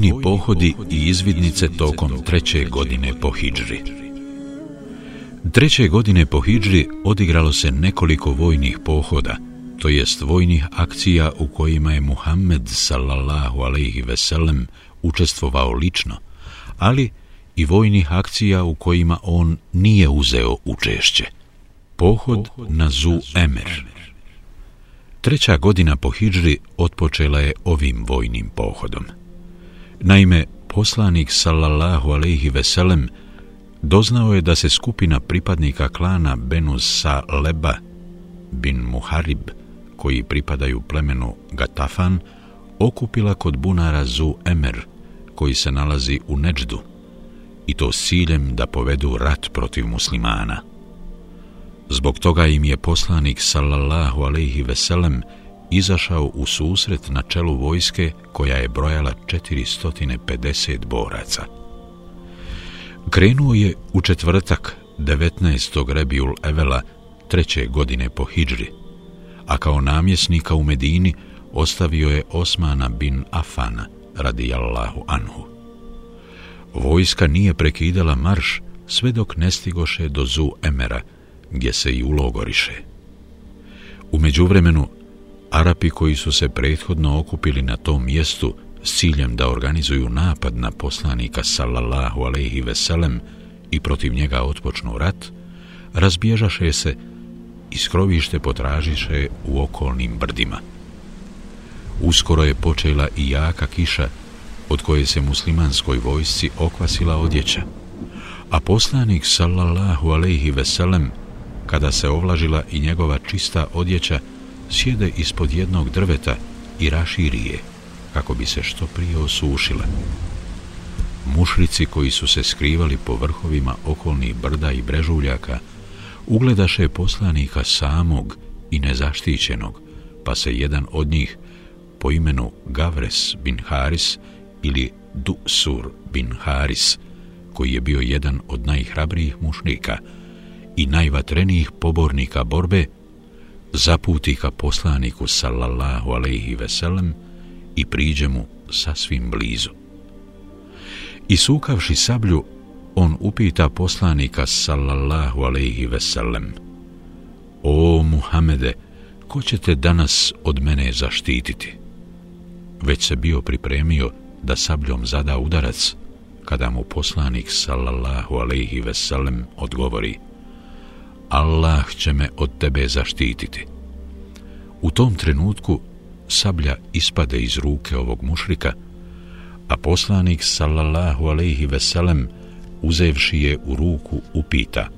Vojni pohodi i izvidnice tokom treće godine po Hidžri Treće godine po Hidžri odigralo se nekoliko vojnih pohoda, to jest vojnih akcija u kojima je Muhammed sallallahu alaihi veselem učestvovao lično, ali i vojnih akcija u kojima on nije uzeo učešće. Pohod na Zu Emer Treća godina po Hidžri otpočela je ovim vojnim pohodom. Naime, poslanik sallallahu alaihi veselem doznao je da se skupina pripadnika klana Benusa Leba bin Muharib, koji pripadaju plemenu Gatafan, okupila kod bunara Zu Emer, koji se nalazi u Neđdu, i to s ciljem da povedu rat protiv muslimana. Zbog toga im je poslanik sallallahu alaihi veselem izašao u susret na čelu vojske koja je brojala 450 boraca. Krenuo je u četvrtak 19. Rebiul Evela treće godine po Hidžri, a kao namjesnika u Medini ostavio je Osmana bin Afana radijallahu anhu. Vojska nije prekidala marš sve dok ne stigoše do Zu Emera, gdje se i ulogoriše. U međuvremenu, Arapi koji su se prethodno okupili na tom mjestu s ciljem da organizuju napad na poslanika sallallahu alaihi veselem i protiv njega otpočnu rat, razbježaše se i skrovište potražiše u okolnim brdima. Uskoro je počela i jaka kiša od koje se muslimanskoj vojsci okvasila odjeća, a poslanik sallallahu alaihi veselem kada se ovlažila i njegova čista odjeća, sjede ispod jednog drveta i raširi je, kako bi se što prije osušile. Mušrici koji su se skrivali po vrhovima okolnih brda i brežuljaka, ugledaše poslanika samog i nezaštićenog, pa se jedan od njih, po imenu Gavres bin Haris ili Dusur bin Haris, koji je bio jedan od najhrabrijih mušnika, i najvatrenijih pobornika borbe, zaputi ka poslaniku sallallahu alaihi veselem i priđe mu sasvim blizu. I sukavši sablju, on upita poslanika sallallahu alaihi veselem O Muhamede, ko će te danas od mene zaštititi? Već se bio pripremio da sabljom zada udarac, kada mu poslanik sallallahu alaihi veselem odgovori – Allah će me od tebe zaštititi. U tom trenutku sablja ispade iz ruke ovog mušrika, a poslanik sallallahu alaihi veselem uzevši je u ruku upita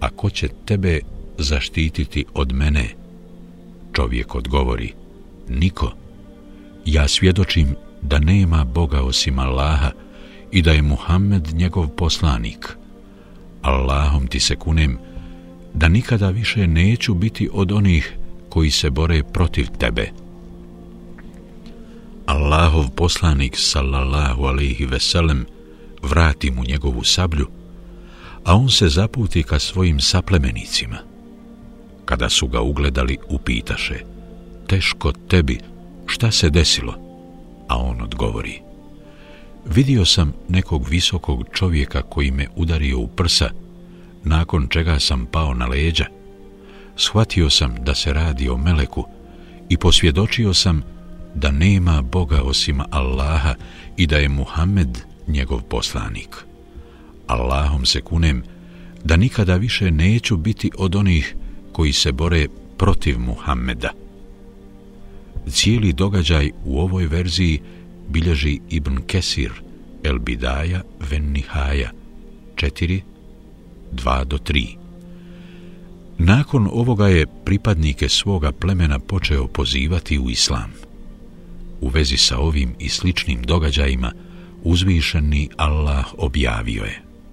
A ko će tebe zaštititi od mene? Čovjek odgovori Niko. Ja svjedočim da nema Boga osim Allaha i da je Muhammed njegov poslanik. Allahom ti se kunem da nikada više neću biti od onih koji se bore protiv tebe. Allahov poslanik sallallahu alaihi veselem vrati mu njegovu sablju, a on se zaputi ka svojim saplemenicima. Kada su ga ugledali, upitaše, teško tebi, šta se desilo? A on odgovori, vidio sam nekog visokog čovjeka koji me udario u prsa, nakon čega sam pao na leđa. Shvatio sam da se radi o meleku i posvjedočio sam da nema Boga osim Allaha i da je Muhammed njegov poslanik. Allahom se kunem da nikada više neću biti od onih koji se bore protiv Muhammeda. Cijeli događaj u ovoj verziji bilježi Ibn Kesir, El Bidaja Ven Nihaja, 4, 2 do 3. Nakon ovoga je pripadnike svoga plemena počeo pozivati u islam. U vezi sa ovim i sličnim događajima uzvišeni Allah objavio je.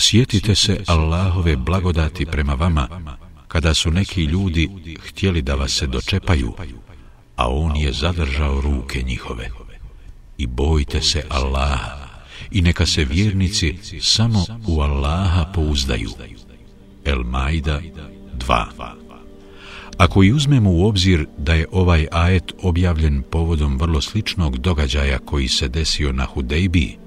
sjetite se Allahove blagodati prema vama, kada su neki ljudi htjeli da vas se dočepaju, a on je zadržao ruke njihove. I bojte se Allaha, i neka se vjernici samo u Allaha pouzdaju. El Maida 2 Ako i uzmemo u obzir da je ovaj ajet objavljen povodom vrlo sličnog događaja koji se desio na Hudejbiji,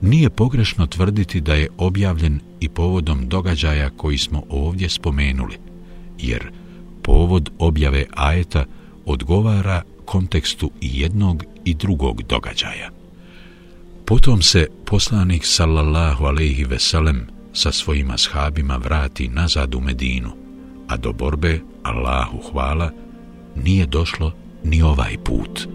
nije pogrešno tvrditi da je objavljen i povodom događaja koji smo ovdje spomenuli, jer povod objave ajeta odgovara kontekstu i jednog i drugog događaja. Potom se poslanik sallallahu alejhi ve sellem sa svojim ashabima vrati nazad u Medinu, a do borbe Allahu hvala nije došlo ni ovaj put.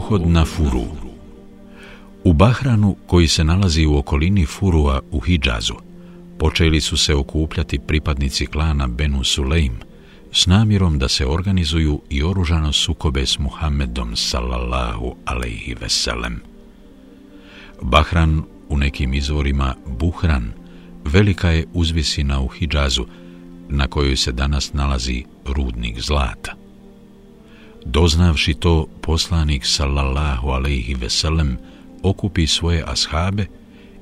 Pohod na Furu U Bahranu, koji se nalazi u okolini Furua u Hidžazu, počeli su se okupljati pripadnici klana Benu Sulejm s namjerom da se organizuju i oružano sukobe s Muhammedom sallallahu alaihi veselem. Bahran, u nekim izvorima Buhran, velika je uzvisina u Hidžazu, na kojoj se danas nalazi rudnik zlata. Doznavši to, poslanik sallallahu alaihi veselem okupi svoje ashabe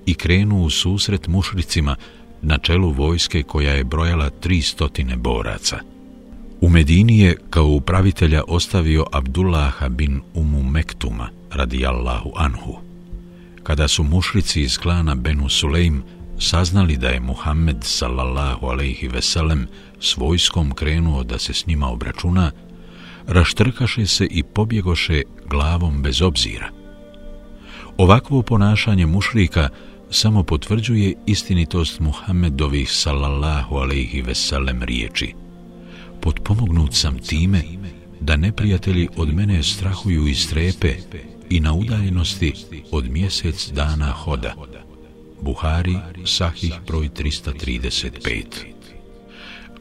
i krenu u susret mušricima na čelu vojske koja je brojala tri stotine boraca. U Medini je kao upravitelja ostavio Abdullaha bin Umu Mektuma radijallahu Anhu. Kada su mušrici iz klana Benu Sulejm saznali da je Muhammed sallallahu alaihi veselem s vojskom krenuo da se s njima obračuna, raštrkaše se i pobjegoše glavom bez obzira. Ovakvo ponašanje mušrika samo potvrđuje istinitost Muhammedovih sallallahu alaihi veselem riječi. Potpomognut sam time da neprijatelji od mene strahuju i strepe i na udaljenosti od mjesec dana hoda. Buhari, Sahih, broj 335.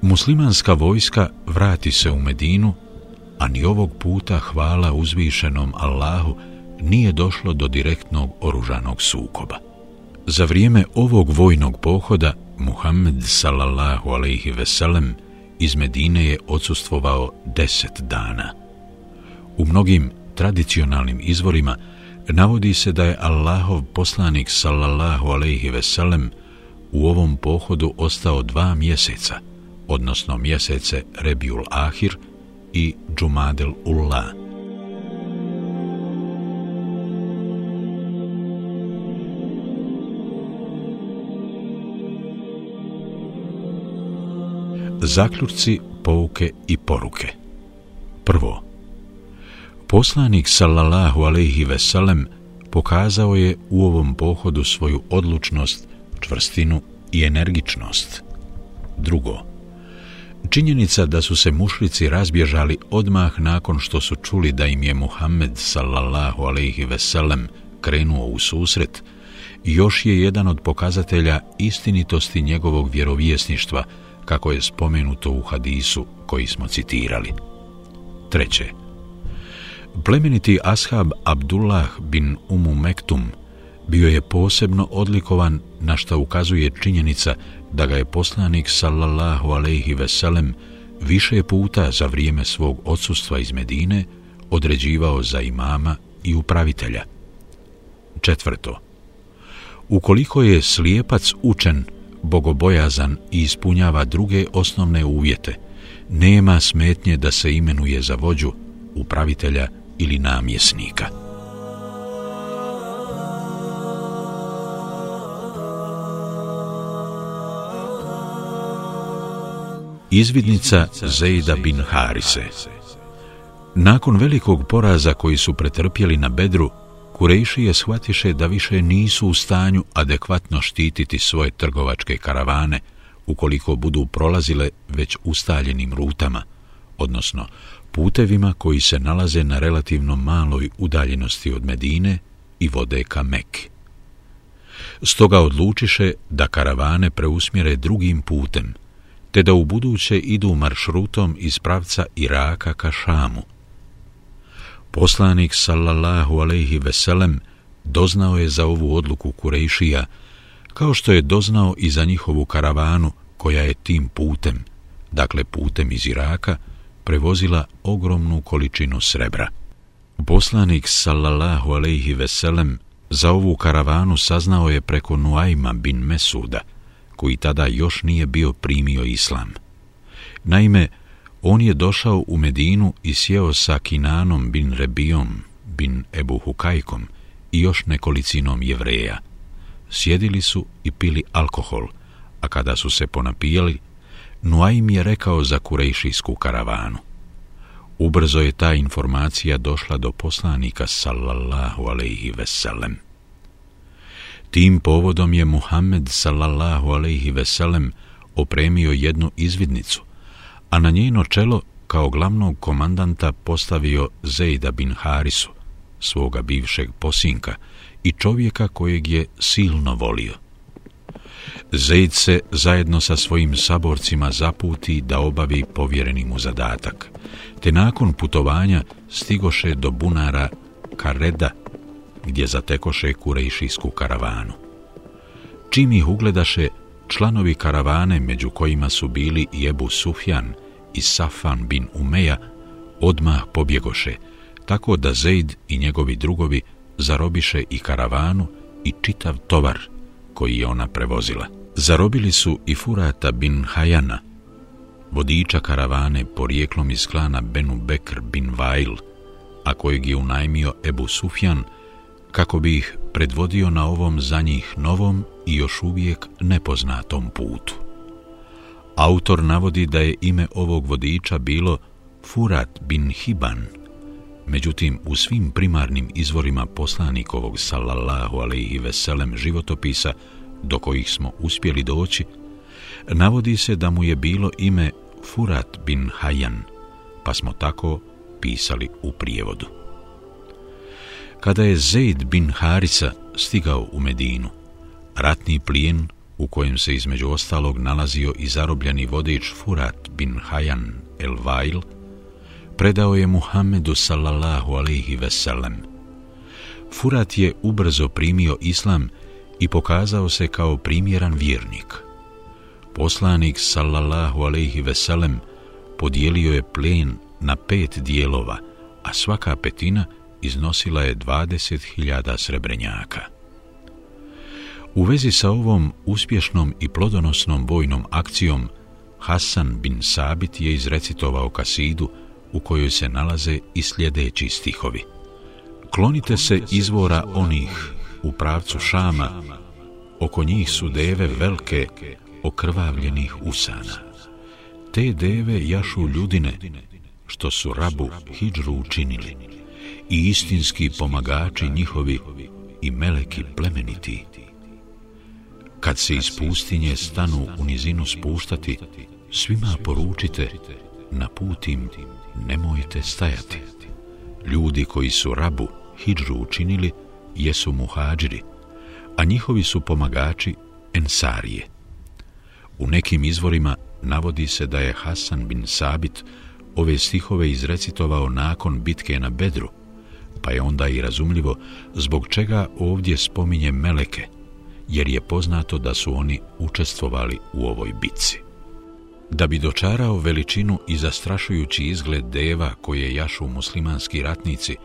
Muslimanska vojska vrati se u Medinu, a ni ovog puta hvala uzvišenom Allahu nije došlo do direktnog oružanog sukoba. Za vrijeme ovog vojnog pohoda Muhammed sallallahu alejhi ve sellem iz Medine je odsustvovao deset dana. U mnogim tradicionalnim izvorima navodi se da je Allahov poslanik sallallahu alejhi ve sellem u ovom pohodu ostao dva mjeseca, odnosno mjesece Rebiul Ahir i Džumadel Ulla. Zaključci, pouke i poruke Prvo, poslanik sallallahu alaihi veselem pokazao je u ovom pohodu svoju odlučnost, čvrstinu i energičnost. Drugo, činjenica da su se mušlici razbježali odmah nakon što su čuli da im je Muhammed sallallahu alaihi veselem krenuo u susret, još je jedan od pokazatelja istinitosti njegovog vjerovjesništva, kako je spomenuto u hadisu koji smo citirali. Treće, plemeniti ashab Abdullah bin Umu Mektum bio je posebno odlikovan na što ukazuje činjenica da ga je poslanik sallallahu alejhi ve sellem više puta za vrijeme svog odsustva iz Medine određivao za imama i upravitelja. Četvrto, ukoliko je slijepac učen bogobojazan i ispunjava druge osnovne uvjete, nema smetnje da se imenuje za vođu, upravitelja ili namjesnika. Izvidnica Zejda bin Harise Nakon velikog poraza koji su pretrpjeli na Bedru, Kurejšije shvatiše da više nisu u stanju adekvatno štititi svoje trgovačke karavane ukoliko budu prolazile već ustaljenim rutama, odnosno putevima koji se nalaze na relativno maloj udaljenosti od Medine i vode ka Mekke. Stoga odlučiše da karavane preusmjere drugim putem, te da u buduće idu maršrutom iz pravca Iraka ka Šamu. Poslanik sallallahu alejhi ve sellem doznao je za ovu odluku Kurejšija, kao što je doznao i za njihovu karavanu koja je tim putem, dakle putem iz Iraka, prevozila ogromnu količinu srebra. Poslanik sallallahu alejhi ve sellem za ovu karavanu saznao je preko Nuajma bin Mesuda, koji tada još nije bio primio islam. Naime, on je došao u Medinu i sjeo sa Kinanom bin Rebijom bin Ebu Hukajkom i još nekolicinom jevreja. Sjedili su i pili alkohol, a kada su se ponapijali, Nuaim je rekao za kurejšijsku karavanu. Ubrzo je ta informacija došla do poslanika sallallahu alaihi veselem. Tim povodom je Muhammed sallallahu alaihi veselem opremio jednu izvidnicu, a na njeno čelo kao glavnog komandanta postavio Zejda bin Harisu, svoga bivšeg posinka i čovjeka kojeg je silno volio. Zejd se zajedno sa svojim saborcima zaputi da obavi povjereni mu zadatak, te nakon putovanja stigoše do bunara Kareda, gdje zatekoše kurejšijsku karavanu. Čim ih ugledaše, članovi karavane, među kojima su bili i Ebu Sufjan i Safan bin Umeja, odmah pobjegoše, tako da Zeid i njegovi drugovi zarobiše i karavanu i čitav tovar koji je ona prevozila. Zarobili su i Furata bin Hajana, vodiča karavane porijeklom iz klana Benu Bekr bin Vail, a kojeg je unajmio Ebu Sufjan, kako bi ih predvodio na ovom za njih novom i još uvijek nepoznatom putu. Autor navodi da je ime ovog vodiča bilo Furat bin Hiban, međutim u svim primarnim izvorima poslanikovog sallallahu alaihi veselem životopisa do kojih smo uspjeli doći, navodi se da mu je bilo ime Furat bin Hajan, pa smo tako pisali u prijevodu. Kada je Zaid bin Harisa stigao u Medinu, ratni plijen u kojem se između ostalog nalazio i zarobljeni vodič Furat bin Hajan el Vail, predao je Muhammedu sallallahu alaihi veselem. Furat je ubrzo primio islam i pokazao se kao primjeran vjernik. Poslanik sallallahu alaihi veselem podijelio je plen na pet dijelova, a svaka petina iznosila je 20.000 srebrenjaka. U vezi sa ovom uspješnom i plodonosnom vojnom akcijom, Hasan bin Sabit je izrecitovao kasidu u kojoj se nalaze i sljedeći stihovi. Klonite se izvora onih u pravcu Šama, oko njih su deve velike okrvavljenih usana. Te deve jašu ljudine, što su rabu hijđru učinili, i istinski pomagači njihovi i meleki plemeniti. Kad se iz pustinje stanu u nizinu spuštati, svima poručite, na putim nemojte stajati. Ljudi koji su rabu hijđru učinili, jesu muhađiri, a njihovi su pomagači ensarije. U nekim izvorima navodi se da je Hasan bin Sabit ove stihove izrecitovao nakon bitke na Bedru, pa je onda i razumljivo zbog čega ovdje spominje Meleke, jer je poznato da su oni učestvovali u ovoj bitci. Da bi dočarao veličinu i zastrašujući izgled deva koje jašu muslimanski ratnici,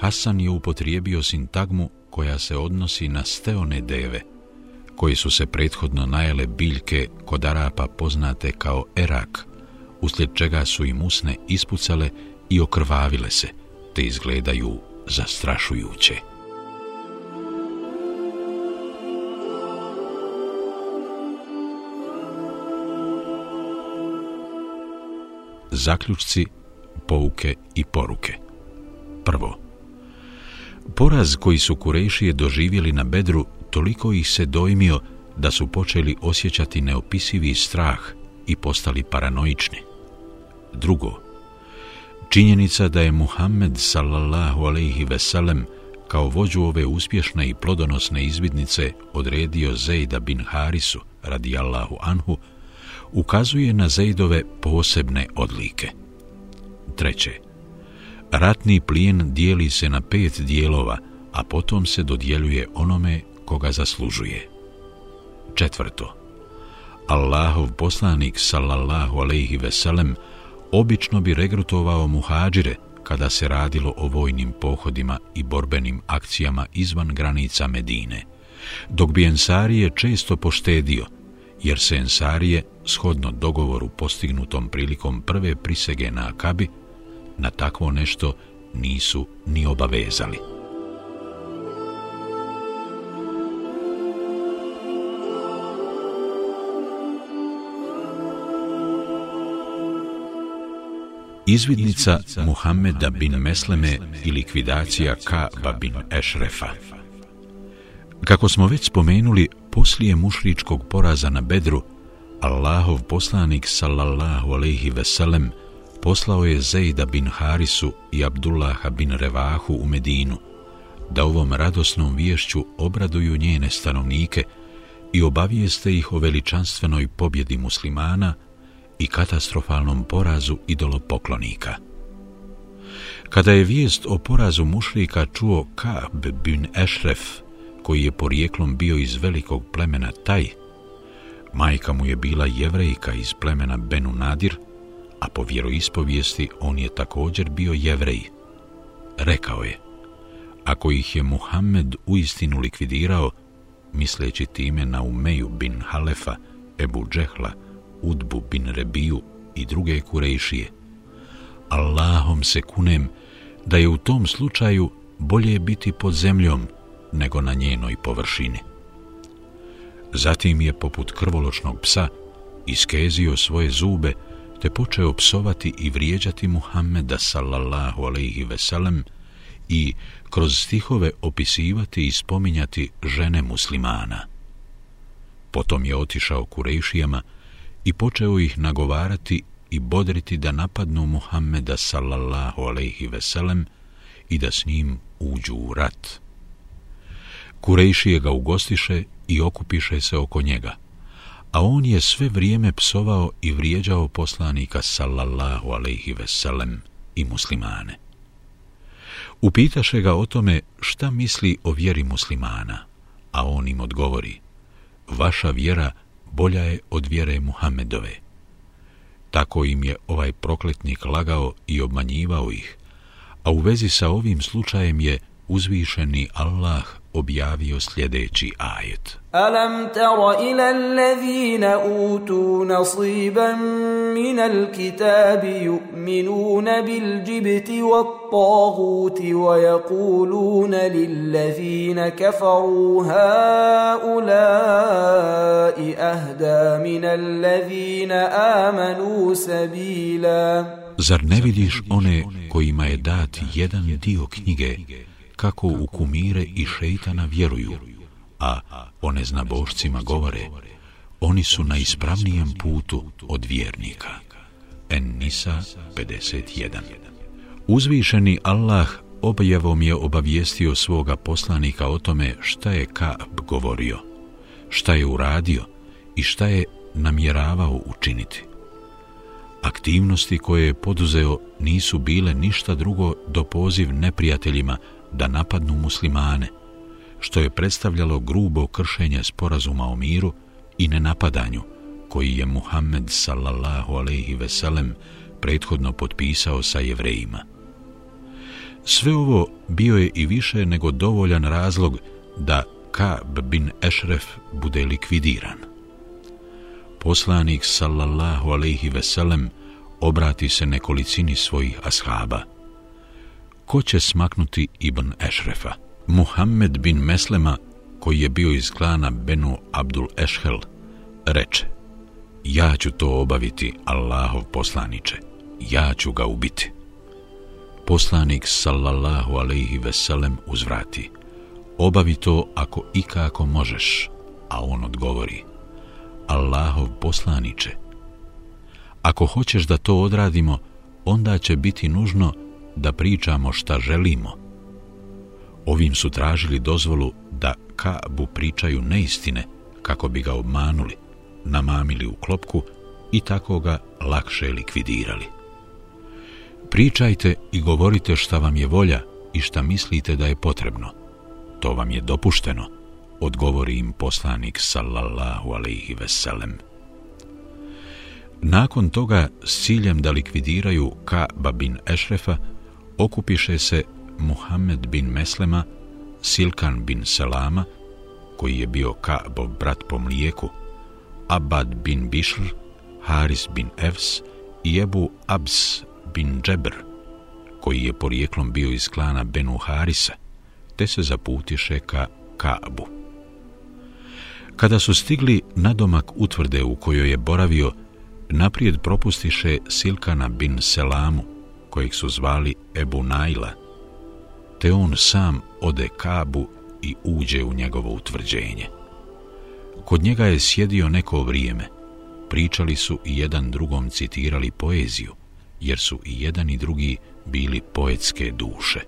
Hasan je upotrijebio sintagmu koja se odnosi na steone deve, koji su se prethodno najele biljke kod Arapa poznate kao erak, uslijed čega su im usne ispucale i okrvavile se, te izgledaju zastrašujuće. Zaključci, pouke i poruke. Prvo, Poraz koji su Kurešije doživjeli na bedru toliko ih se dojmio da su počeli osjećati neopisivi strah i postali paranoični. Drugo, činjenica da je Muhammed sallallahu alaihi veselem kao vođu ove uspješne i plodonosne izvidnice odredio Zejda bin Harisu, radi Allahu Anhu, ukazuje na Zejdove posebne odlike. Treće, ratni plijen dijeli se na pet dijelova, a potom se dodjeljuje onome koga zaslužuje. Četvrto, Allahov poslanik sallallahu alejhi ve sellem obično bi regrutovao muhađire kada se radilo o vojnim pohodima i borbenim akcijama izvan granica Medine, dok bi Ensarije često poštedio, jer se Ensarije, shodno dogovoru postignutom prilikom prve prisege na Akabi, na takvo nešto nisu ni obavezali. Izvidnica Muhammeda bin Mesleme i likvidacija Kaaba bin Ešrefa. Kako smo već spomenuli, poslije mušričkog poraza na Bedru, Allahov poslanik sallallahu alaihi veselem poslao je Zejda bin Harisu i Abdullaha bin Revahu u Medinu, da ovom radosnom viješću obraduju njene stanovnike i obavijeste ih o veličanstvenoj pobjedi muslimana i katastrofalnom porazu idolopoklonika. Kada je vijest o porazu mušlika čuo Ka'b bin Ešref, koji je porijeklom bio iz velikog plemena Taj, majka mu je bila jevrejka iz plemena Benu Nadir, a po vjeroispovijesti on je također bio jevrej. Rekao je, ako ih je Muhammed uistinu likvidirao, misleći time na Umeju bin Halefa, Ebu Džehla, Udbu bin Rebiju i druge kurejšije. Allahom se kunem da je u tom slučaju bolje biti pod zemljom nego na njenoj površini. Zatim je poput krvoločnog psa iskezio svoje zube te počeo psovati i vrijeđati Muhammeda sallallahu alaihi veselem i kroz stihove opisivati i spominjati žene muslimana. Potom je otišao kurejšijama i počeo ih nagovarati i bodriti da napadnu Muhammeda sallallahu alaihi veselem i da s njim uđu u rat. Kurejšije ga ugostiše i okupiše se oko njega, a on je sve vrijeme psovao i vrijeđao poslanika sallallahu alaihi veselem i muslimane. Upitaše ga o tome šta misli o vjeri muslimana, a on im odgovori, vaša vjera bolja je od vjere Muhammedove. Tako im je ovaj prokletnik lagao i obmanjivao ih, a u vezi sa ovim slučajem je uzvišeni Allah objavio sljedeći ajet. Alam tara ila allazina utu nasiban min alkitabi yu'minuna bil jibti wat taguti wa yaquluna lillazina kafaru haulai ahda min allazina amanu sabila. Zar ne vidiš one kojima je dat jedan dio knjige kako u kumire i šeitana vjeruju, a o neznabošcima govore, oni su na ispravnijem putu od vjernika. En Nisa 51 Uzvišeni Allah objavom je obavijestio svoga poslanika o tome šta je Kaab govorio, šta je uradio i šta je namjeravao učiniti. Aktivnosti koje je poduzeo nisu bile ništa drugo do poziv neprijateljima da napadnu muslimane, što je predstavljalo grubo kršenje sporazuma o miru i nenapadanju koji je Muhammed sallallahu alaihi veselem prethodno potpisao sa jevrejima. Sve ovo bio je i više nego dovoljan razlog da Ka'b bin Ešref bude likvidiran. Poslanik sallallahu alaihi veselem obrati se nekolicini svojih ashaba – ko će smaknuti Ibn Ešrefa. Muhammed bin Meslema, koji je bio iz klana Benu Abdul Ešhel, reče, ja ću to obaviti, Allahov poslaniče, ja ću ga ubiti. Poslanik sallallahu alaihi veselem uzvrati, obavi to ako i kako možeš, a on odgovori, Allahov poslaniče, ako hoćeš da to odradimo, onda će biti nužno da pričamo šta želimo. Ovim su tražili dozvolu da Kabu pričaju neistine kako bi ga obmanuli, namamili u klopku i tako ga lakše likvidirali. Pričajte i govorite šta vam je volja i šta mislite da je potrebno. To vam je dopušteno, odgovori im poslanik sallallahu alaihi veselem. Nakon toga, s ciljem da likvidiraju Ka'ba bin Ešrefa, okupiše se Muhammed bin Meslema, Silkan bin Selama, koji je bio Ka'bov brat po mlijeku, Abad bin Bišr, Haris bin Evs i Ebu Abs bin Džebr, koji je porijeklom bio iz klana Benu Harisa, te se zaputiše ka Ka'bu. Kada su stigli na domak utvrde u kojoj je boravio, naprijed propustiše Silkana bin Selamu, kojeg su zvali Ebu Naila, te on sam ode Kabu i uđe u njegovo utvrđenje. Kod njega je sjedio neko vrijeme, pričali su i jedan drugom citirali poeziju, jer su i jedan i drugi bili poetske duše.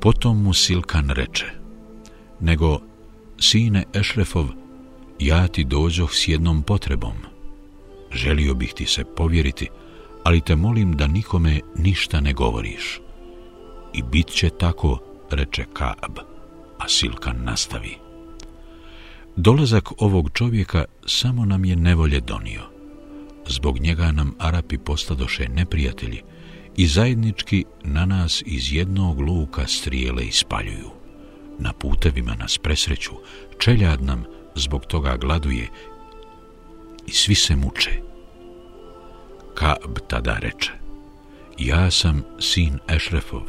Potom mu Silkan reče, nego, sine Ešrefov, ja ti dođoh s jednom potrebom. Želio bih ti se povjeriti, ali te molim da nikome ništa ne govoriš. I bit će tako, reče Kaab, a Silkan nastavi. Dolazak ovog čovjeka samo nam je nevolje donio. Zbog njega nam Arapi postadoše neprijatelji i zajednički na nas iz jednog luka strijele ispaljuju. Na putevima nas presreću, čeljad nam zbog toga gladuje i svi se muče. Kaab tada reče, ja sam sin Ešrefov,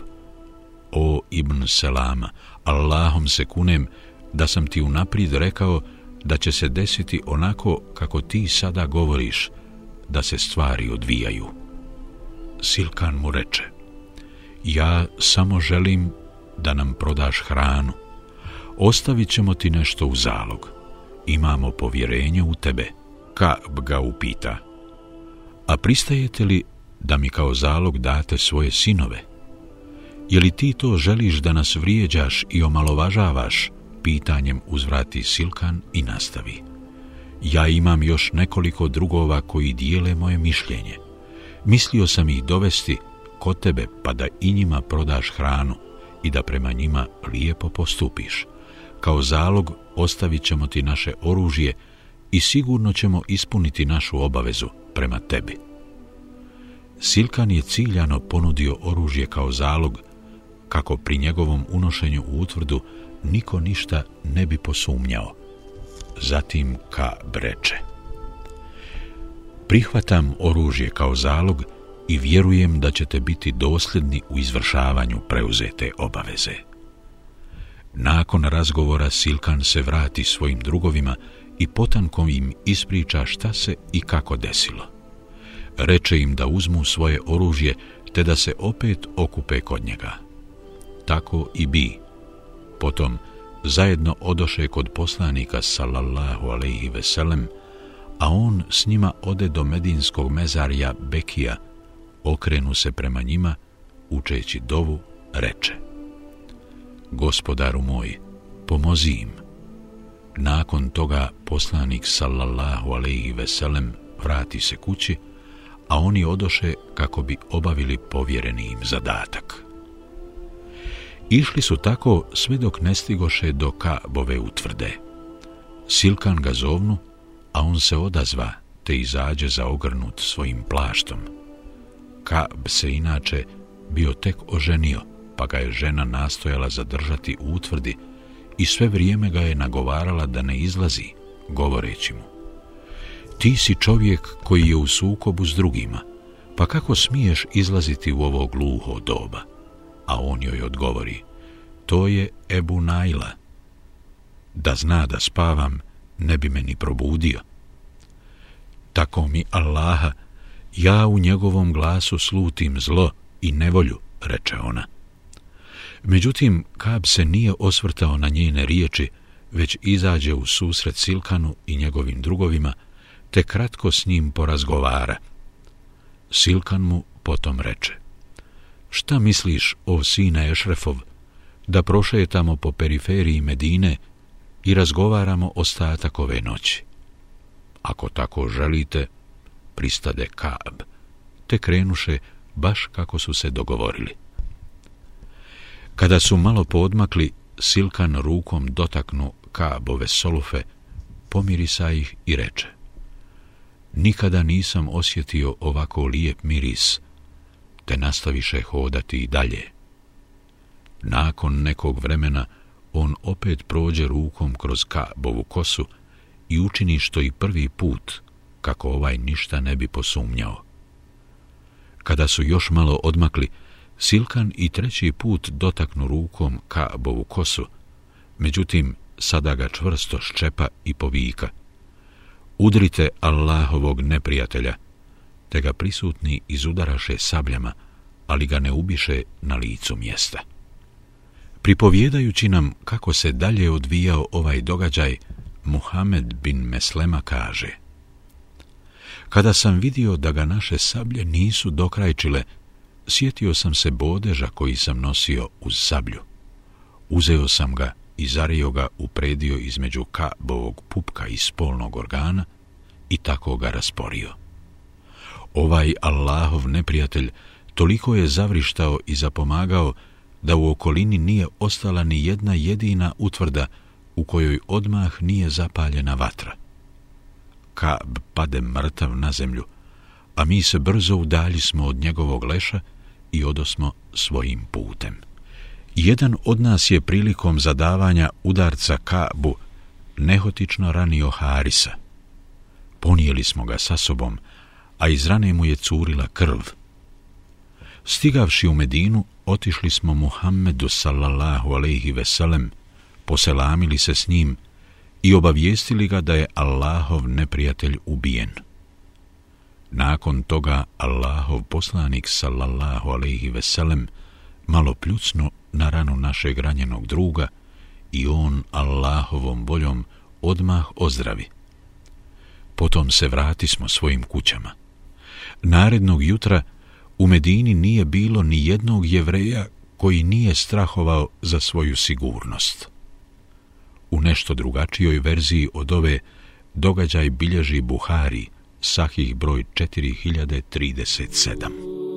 o Ibn Selama, Allahom se kunem da sam ti unaprijed rekao da će se desiti onako kako ti sada govoriš, da se stvari odvijaju. Silkan mu reče, ja samo želim da nam prodaš hranu, ostavit ćemo ti nešto u zalog, imamo povjerenje u tebe. Kaab ga upita, a pristajete li da mi kao zalog date svoje sinove? Je li ti to želiš da nas vrijeđaš i omalovažavaš? Pitanjem uzvrati Silkan i nastavi. Ja imam još nekoliko drugova koji dijele moje mišljenje. Mislio sam ih dovesti kod tebe pa da i njima prodaš hranu i da prema njima lijepo postupiš. Kao zalog ostavit ćemo ti naše oružje i sigurno ćemo ispuniti našu obavezu prema tebi. Silkan je ciljano ponudio oružje kao zalog kako pri njegovom unošenju u utvrdu niko ništa ne bi posumnjao. Zatim ka breče. Prihvatam oružje kao zalog i vjerujem da ćete biti dosljedni u izvršavanju preuzete obaveze. Nakon razgovora Silkan se vrati svojim drugovima i potankom im ispriča šta se i kako desilo. Reče im da uzmu svoje oružje te da se opet okupe kod njega tako i bi. Potom zajedno odoše kod poslanika sallallahu alaihi veselem, a on s njima ode do medinskog mezarja Bekija, okrenu se prema njima, učeći dovu, reče Gospodaru moj, pomozi im. Nakon toga poslanik sallallahu alaihi veselem vrati se kući, a oni odoše kako bi obavili povjereni im zadatak. Išli su tako sve dok ne stigoše do Kabove utvrde. Silkan ga zovnu, a on se odazva, te izađe za ogrnut svojim plaštom. Kab se inače bio tek oženio, pa ga je žena nastojala zadržati u utvrdi i sve vrijeme ga je nagovarala da ne izlazi, govoreći mu. Ti si čovjek koji je u sukobu s drugima, pa kako smiješ izlaziti u ovo gluho doba? a on joj odgovori, to je Ebu Najla. Da zna da spavam, ne bi me ni probudio. Tako mi Allaha, ja u njegovom glasu slutim zlo i nevolju, reče ona. Međutim, Kab se nije osvrtao na njene riječi, već izađe u susret Silkanu i njegovim drugovima, te kratko s njim porazgovara. Silkan mu potom reče šta misliš, o sine Ešrefov, da prošetamo po periferiji Medine i razgovaramo ostatak ove noći. Ako tako želite, pristade Kab, te krenuše baš kako su se dogovorili. Kada su malo podmakli, Silkan rukom dotaknu kabove solufe, pomirisa ih i reče Nikada nisam osjetio ovako lijep miris, te nastaviše hodati i dalje. Nakon nekog vremena on opet prođe rukom kroz kabovu kosu i učini što i prvi put, kako ovaj ništa ne bi posumnjao. Kada su još malo odmakli, Silkan i treći put dotaknu rukom Kaabovu kosu, međutim, sada ga čvrsto ščepa i povika. Udrite Allahovog neprijatelja, te ga prisutni izudaraše sabljama, ali ga ne ubiše na licu mjesta. Pripovjedajući nam kako se dalje odvijao ovaj događaj, Muhammed bin Meslema kaže Kada sam vidio da ga naše sablje nisu dokrajčile, sjetio sam se bodeža koji sam nosio uz sablju. Uzeo sam ga i zario ga upredio između kabovog pupka i spolnog organa i tako ga rasporio. Ovaj Allahov neprijatelj toliko je zavrištao i zapomagao da u okolini nije ostala ni jedna jedina utvrda u kojoj odmah nije zapaljena vatra. Kab pade mrtav na zemlju, a mi se brzo udalji smo od njegovog leša i odosmo svojim putem. Jedan od nas je prilikom zadavanja udarca Kabu nehotično ranio Harisa. Ponijeli smo ga sa sobom, a iz rane mu je curila krv. Stigavši u Medinu, otišli smo Muhammedu sallallahu alaihi veselem, poselamili se s njim i obavijestili ga da je Allahov neprijatelj ubijen. Nakon toga Allahov poslanik sallallahu alaihi veselem malo pljucno na ranu našeg ranjenog druga i on Allahovom voljom odmah ozdravi. Potom se vrati smo svojim kućama. Narednog jutra u Medini nije bilo ni jednog jevreja koji nije strahovao za svoju sigurnost. U nešto drugačijoj verziji od ove događaj bilježi Buhari, sahih broj 4037.